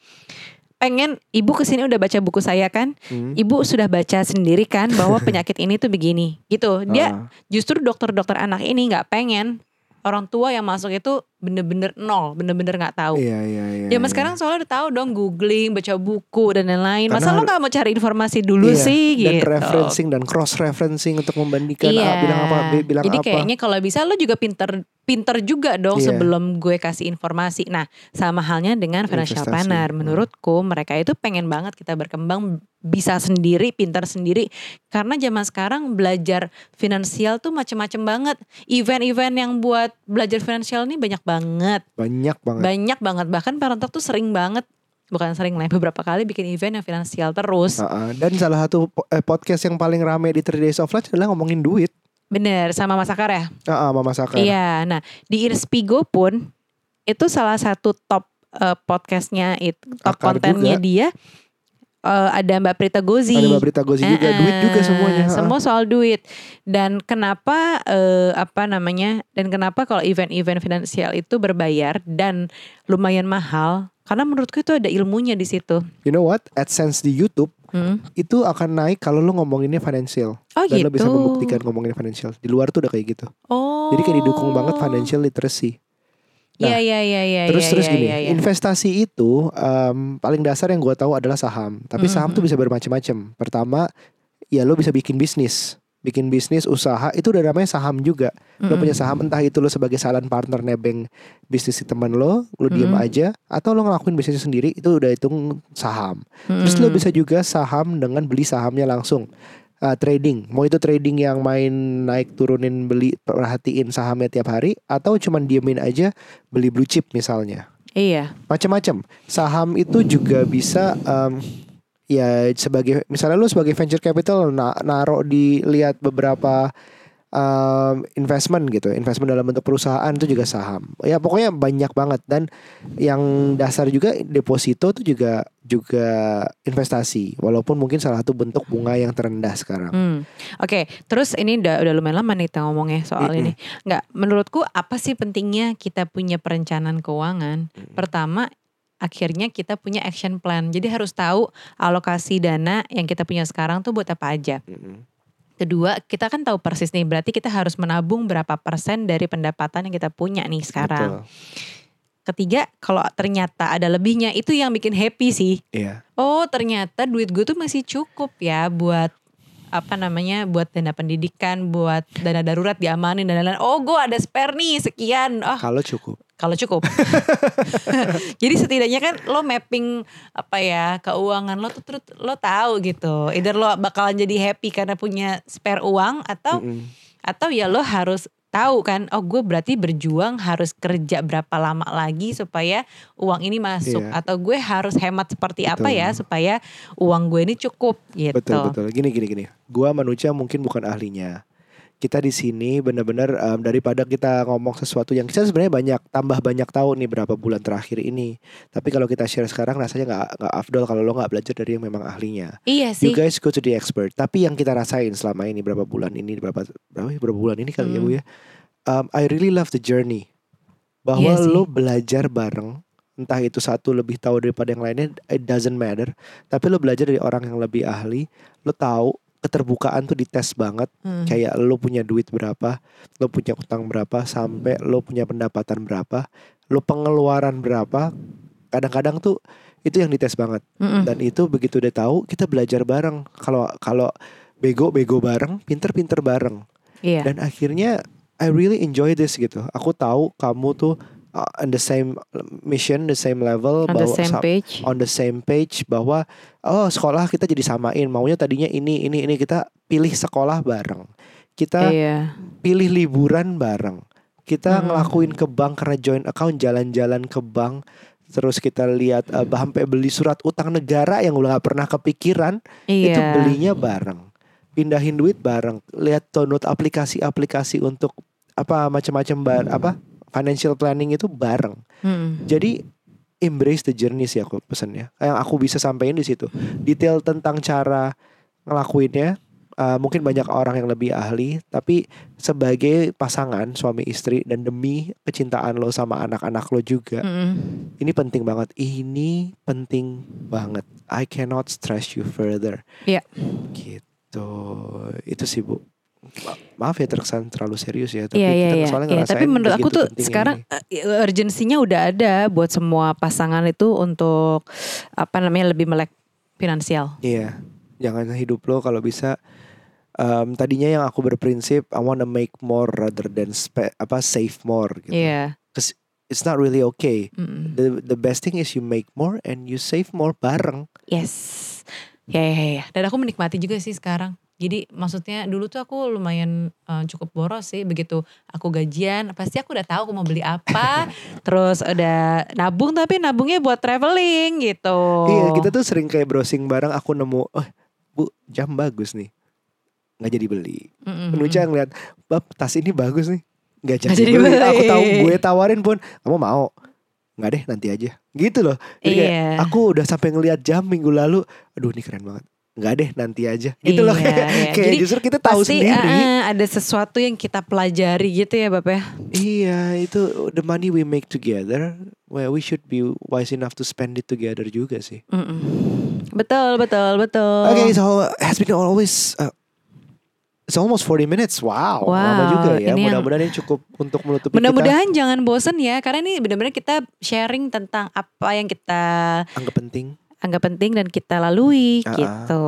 pengen ibu ke sini udah baca buku saya kan, Hmm. ibu sudah baca sendiri kan bahwa penyakit ini tuh begini, gitu. Dia Ah. justru dokter-dokter anak ini nggak pengen orang tua yang masuk itu bener-bener nol, bener-bener nggak tahu. Iya iya iya. Zaman iya. sekarang soalnya udah tahu dong googling, baca buku dan lain-lain. Masa lo gak mau cari informasi dulu Iya, sih dan gitu. referencing dan cross referencing untuk membandingkan Iya. A bilang apa B bilang Jadi apa. kayaknya kalau bisa lo juga pinter pinter juga dong Iya. sebelum gue kasih informasi. Nah, sama halnya dengan financial Investasi. planner. Hmm. Menurutku mereka itu pengen banget kita berkembang bisa sendiri, pintar sendiri. Karena zaman sekarang belajar finansial tuh macem-macem banget. Event-event yang buat belajar finansial ini banyak banget. Banyak banget. Banyak banget. Bahkan Parentalk tuh sering banget bukan sering lah beberapa kali bikin event yang finansial terus. Ah. dan salah satu eh, podcast yang paling rame di 3 Days of Lunch adalah ngomongin duit. Bener sama Mas Akar ya? Ah, ah, Mama Sakar. Iya, nah di Irspigo pun itu salah satu top eh, podcastnya itu top Akar kontennya juga. dia eh, ada Mbak Prita Gozi. Ada Mbak Berita Gozi juga, Eh, duit juga eh, semuanya. Semua soal duit. Dan kenapa eh, apa namanya? Dan kenapa kalau event-event finansial itu berbayar dan lumayan mahal? Karena menurutku itu ada ilmunya di situ. You know what? AdSense di YouTube Hmm. itu akan naik kalau lo ngomonginnya financial Oh dan gitu. lo bisa membuktikan ngomongin financial. Di luar tuh udah kayak gitu. Oh. Jadi kayak didukung banget financial literacy. Iya iya iya iya. terus iya, terus iya, gini, iya, iya. investasi itu em, paling dasar yang gue tahu adalah saham. Tapi saham Mhm. tuh bisa bermacam-macam. Pertama, ya lo bisa bikin bisnis, bikin bisnis usaha itu udah namanya saham juga. Lo Mm-mm. punya saham entah itu lo sebagai silent partner nebeng bisnis si teman lo, lo diem Mhm. aja, atau lo ngelakuin bisnis sendiri itu udah hitung saham. Terus lo Mm-mm. bisa juga saham dengan beli sahamnya langsung. Uh, trading, mau itu trading yang main naik turunin beli perhatiin sahamnya tiap hari atau cuman diemin aja beli blue chip misalnya. Iya. Macam-macam. Saham itu juga bisa um, ya sebagai misalnya lu sebagai venture capital na naruh di lihat beberapa um, investment gitu, investment dalam bentuk perusahaan itu juga saham. Ya pokoknya banyak banget dan yang dasar juga deposito itu juga juga investasi walaupun mungkin salah satu bentuk bunga yang terendah sekarang. Hmm. Oke, terus ini udah udah lumayan lama nih kita ngomongnya soal ini. Nggak, menurutku apa sih pentingnya kita punya perencanaan keuangan? Pertama, akhirnya kita punya action plan. Jadi harus tahu alokasi dana yang kita punya sekarang tuh buat apa aja. Mm-mm. Kedua, kita kan tahu persis nih, berarti kita harus menabung berapa persen dari pendapatan yang kita punya nih sekarang. Betul. Ketiga, kalau ternyata ada lebihnya, itu yang bikin happy sih. Iya. Oh ternyata duit gue tuh masih cukup ya buat apa namanya buat dana pendidikan, buat dana darurat diamanin dan lain-lain. Oh gue ada spare nih sekian. Oh Kalau cukup. Kalau cukup. Jadi setidaknya kan lo mapping apa ya keuangan lo tuh terus lo tahu gitu. Either lo bakalan jadi happy karena punya spare uang atau Mm-mm. atau ya lo harus tahu kan oh gue berarti berjuang harus kerja berapa lama lagi supaya uang ini masuk Iya. atau gue harus hemat seperti apa Betul. ya supaya uang gue ini cukup gitu Betul betul. Gini gini gini. Gua manusia mungkin bukan ahlinya. Kita di sini benar-benar em, daripada kita ngomong sesuatu yang kita sebenarnya banyak tambah banyak tahu nih berapa bulan terakhir ini. Tapi kalau kita share sekarang rasanya nggak nggak afdol kalau lo nggak belajar dari yang memang ahlinya. iya You sih guys go to the expert. Tapi yang kita rasain selama ini berapa bulan ini berapa berapa ya, berapa bulan ini kali ya Hmm. bu ya. Um, I really love the journey. Bahwa Iya sih. lo belajar bareng entah itu satu lebih tahu daripada yang lainnya it doesn't matter tapi lo belajar dari orang yang lebih ahli lo tahu keterbukaan tuh dites banget. Hmm. kayak lo punya duit berapa lo punya utang berapa sampai lo punya pendapatan berapa lo pengeluaran berapa kadang-kadang tuh itu yang dites banget. Mm-mm. dan itu begitu udah tahu kita belajar bareng. Kalau kalau bego bego bareng pinter pinter bareng. Iya. Dan akhirnya I really enjoy this gitu. Aku tahu kamu tuh uh, on the same mission the same level on the bahwa same sa- page. on the same page bahwa oh sekolah kita jadi samain. Maunya tadinya ini ini ini kita pilih sekolah bareng. Kita iya. pilih liburan bareng. Kita Hmm. ngelakuin ke bank karena joint account jalan-jalan ke bank. Terus kita lihat uh, sampai beli surat utang negara yang udah gak pernah kepikiran iya. itu belinya bareng. Pindahin duit bareng. Lihat download aplikasi-aplikasi untuk apa macam-macam bar apa financial planning itu bareng Mm-mm. jadi embrace the journey sih aku pesannya. Yang aku bisa sampaikan di situ. Detail tentang cara ngelakuinnya uh, mungkin banyak orang yang lebih ahli, tapi sebagai pasangan suami istri dan demi kecintaan lo sama anak-anak lo juga, Mm-mm. ini penting banget. Ini penting banget. I cannot stress you further. Iya. Gitu. Itu sih, Bu. Ma- Maaf ya terkesan terlalu serius ya, tapi Iya iya kita iya. soalnya Iya, ngerasain tapi menurut aku begitu tuh sekarang ini. urgensinya udah ada buat semua pasangan itu untuk apa namanya lebih melek finansial. Iya, jangan hidup lo kalau bisa. em, tadinya yang aku berprinsip I wanna make more rather than spe- apa save more. Gitu. Iya. It's not really okay. Mm-mm. The the best thing is you make more and you save more bareng. Yes. Ya, ya, ya, ya. Dan aku menikmati juga sih sekarang. Jadi maksudnya dulu tuh aku lumayan eh, cukup boros sih begitu aku gajian pasti aku udah tahu aku mau beli apa terus udah nabung tapi nabungnya buat traveling gitu. Iya, kita tuh sering kayak browsing bareng. Aku nemu, oh bu jam bagus nih, nggak jadi beli. Menuja ngeliat, bab tas ini bagus nih, nggak jadi, jadi beli. beli. Aku tahu gue tawarin pun, kamu mau? nggak deh nanti aja gitu loh jadi kayak Iya. aku udah sampai ngelihat jam minggu lalu aduh ini keren banget nggak deh nanti aja gitu loh Iya, kayak, iya. kayak Jadi justru kita tahu Pasti sendiri ah, ada sesuatu yang kita pelajari gitu ya Bapak ya. iya itu the money we make together well we should be wise enough to spend it together juga sih Mm-mm. Betul, betul, betul. Oke, so has been always uh, it's almost 40 minutes. Wow, lama Wow, juga ya. Mudah-mudahan ini cukup untuk menutupi Mudah-mudahan jangan bosen ya, karena ini benar-benar kita sharing tentang apa yang kita anggap penting. Anggap penting dan kita lalui ah. gitu.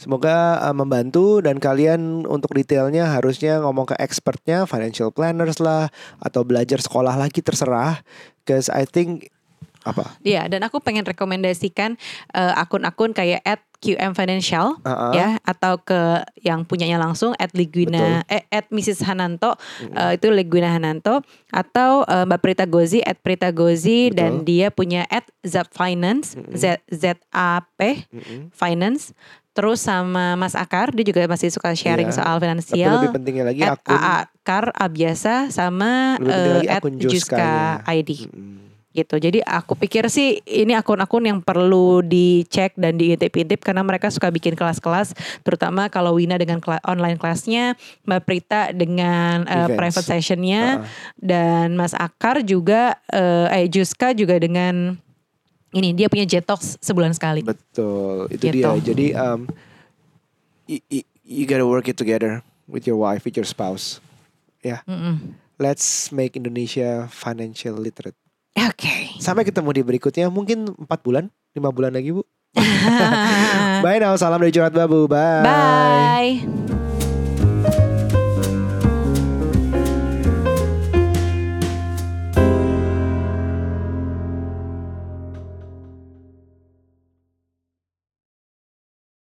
Semoga uh, membantu dan kalian untuk detailnya harusnya ngomong ke expertnya, financial planners lah atau belajar sekolah lagi terserah. Cause I think apa? Iya, dan aku pengen rekomendasikan eh, akun-akun kayak at QM Financial Uh-uh. ya atau ke yang punyanya langsung at Liguina eh at Mrs Hananto eh, itu Liguina Hananto atau eh, Mbak Prita Gozi at Prita Gozi dan Betul. dia punya at Zap Finance Z Z A P Mm-mm. Finance terus sama Mas Akar dia juga masih suka sharing Iya. soal Tapi finansial lebih pentingnya lagi at akun Akar Abiasa sama lagi eh, at Juska. ID Mm-mm. Gitu. Jadi aku pikir sih ini akun-akun yang perlu dicek dan diintip-intip karena mereka suka bikin kelas-kelas, terutama kalau Wina dengan kela- online kelasnya, Mbak Prita dengan Events. private sessionnya, Uh-uh. dan Mas Akar juga, eh, eh Juska juga dengan ini dia punya Jetox sebulan sekali. Betul, itu Gitu. dia. Jadi um, y- y- you gotta work it together with your wife, with your spouse. Ya, Mm-mm. let's make Indonesia financial literate. Oke. Okay. Sampai ketemu di berikutnya mungkin 4 bulan, 5 bulan lagi Bu. Bye now, salam dari Jurat Babu. Bye. Bye.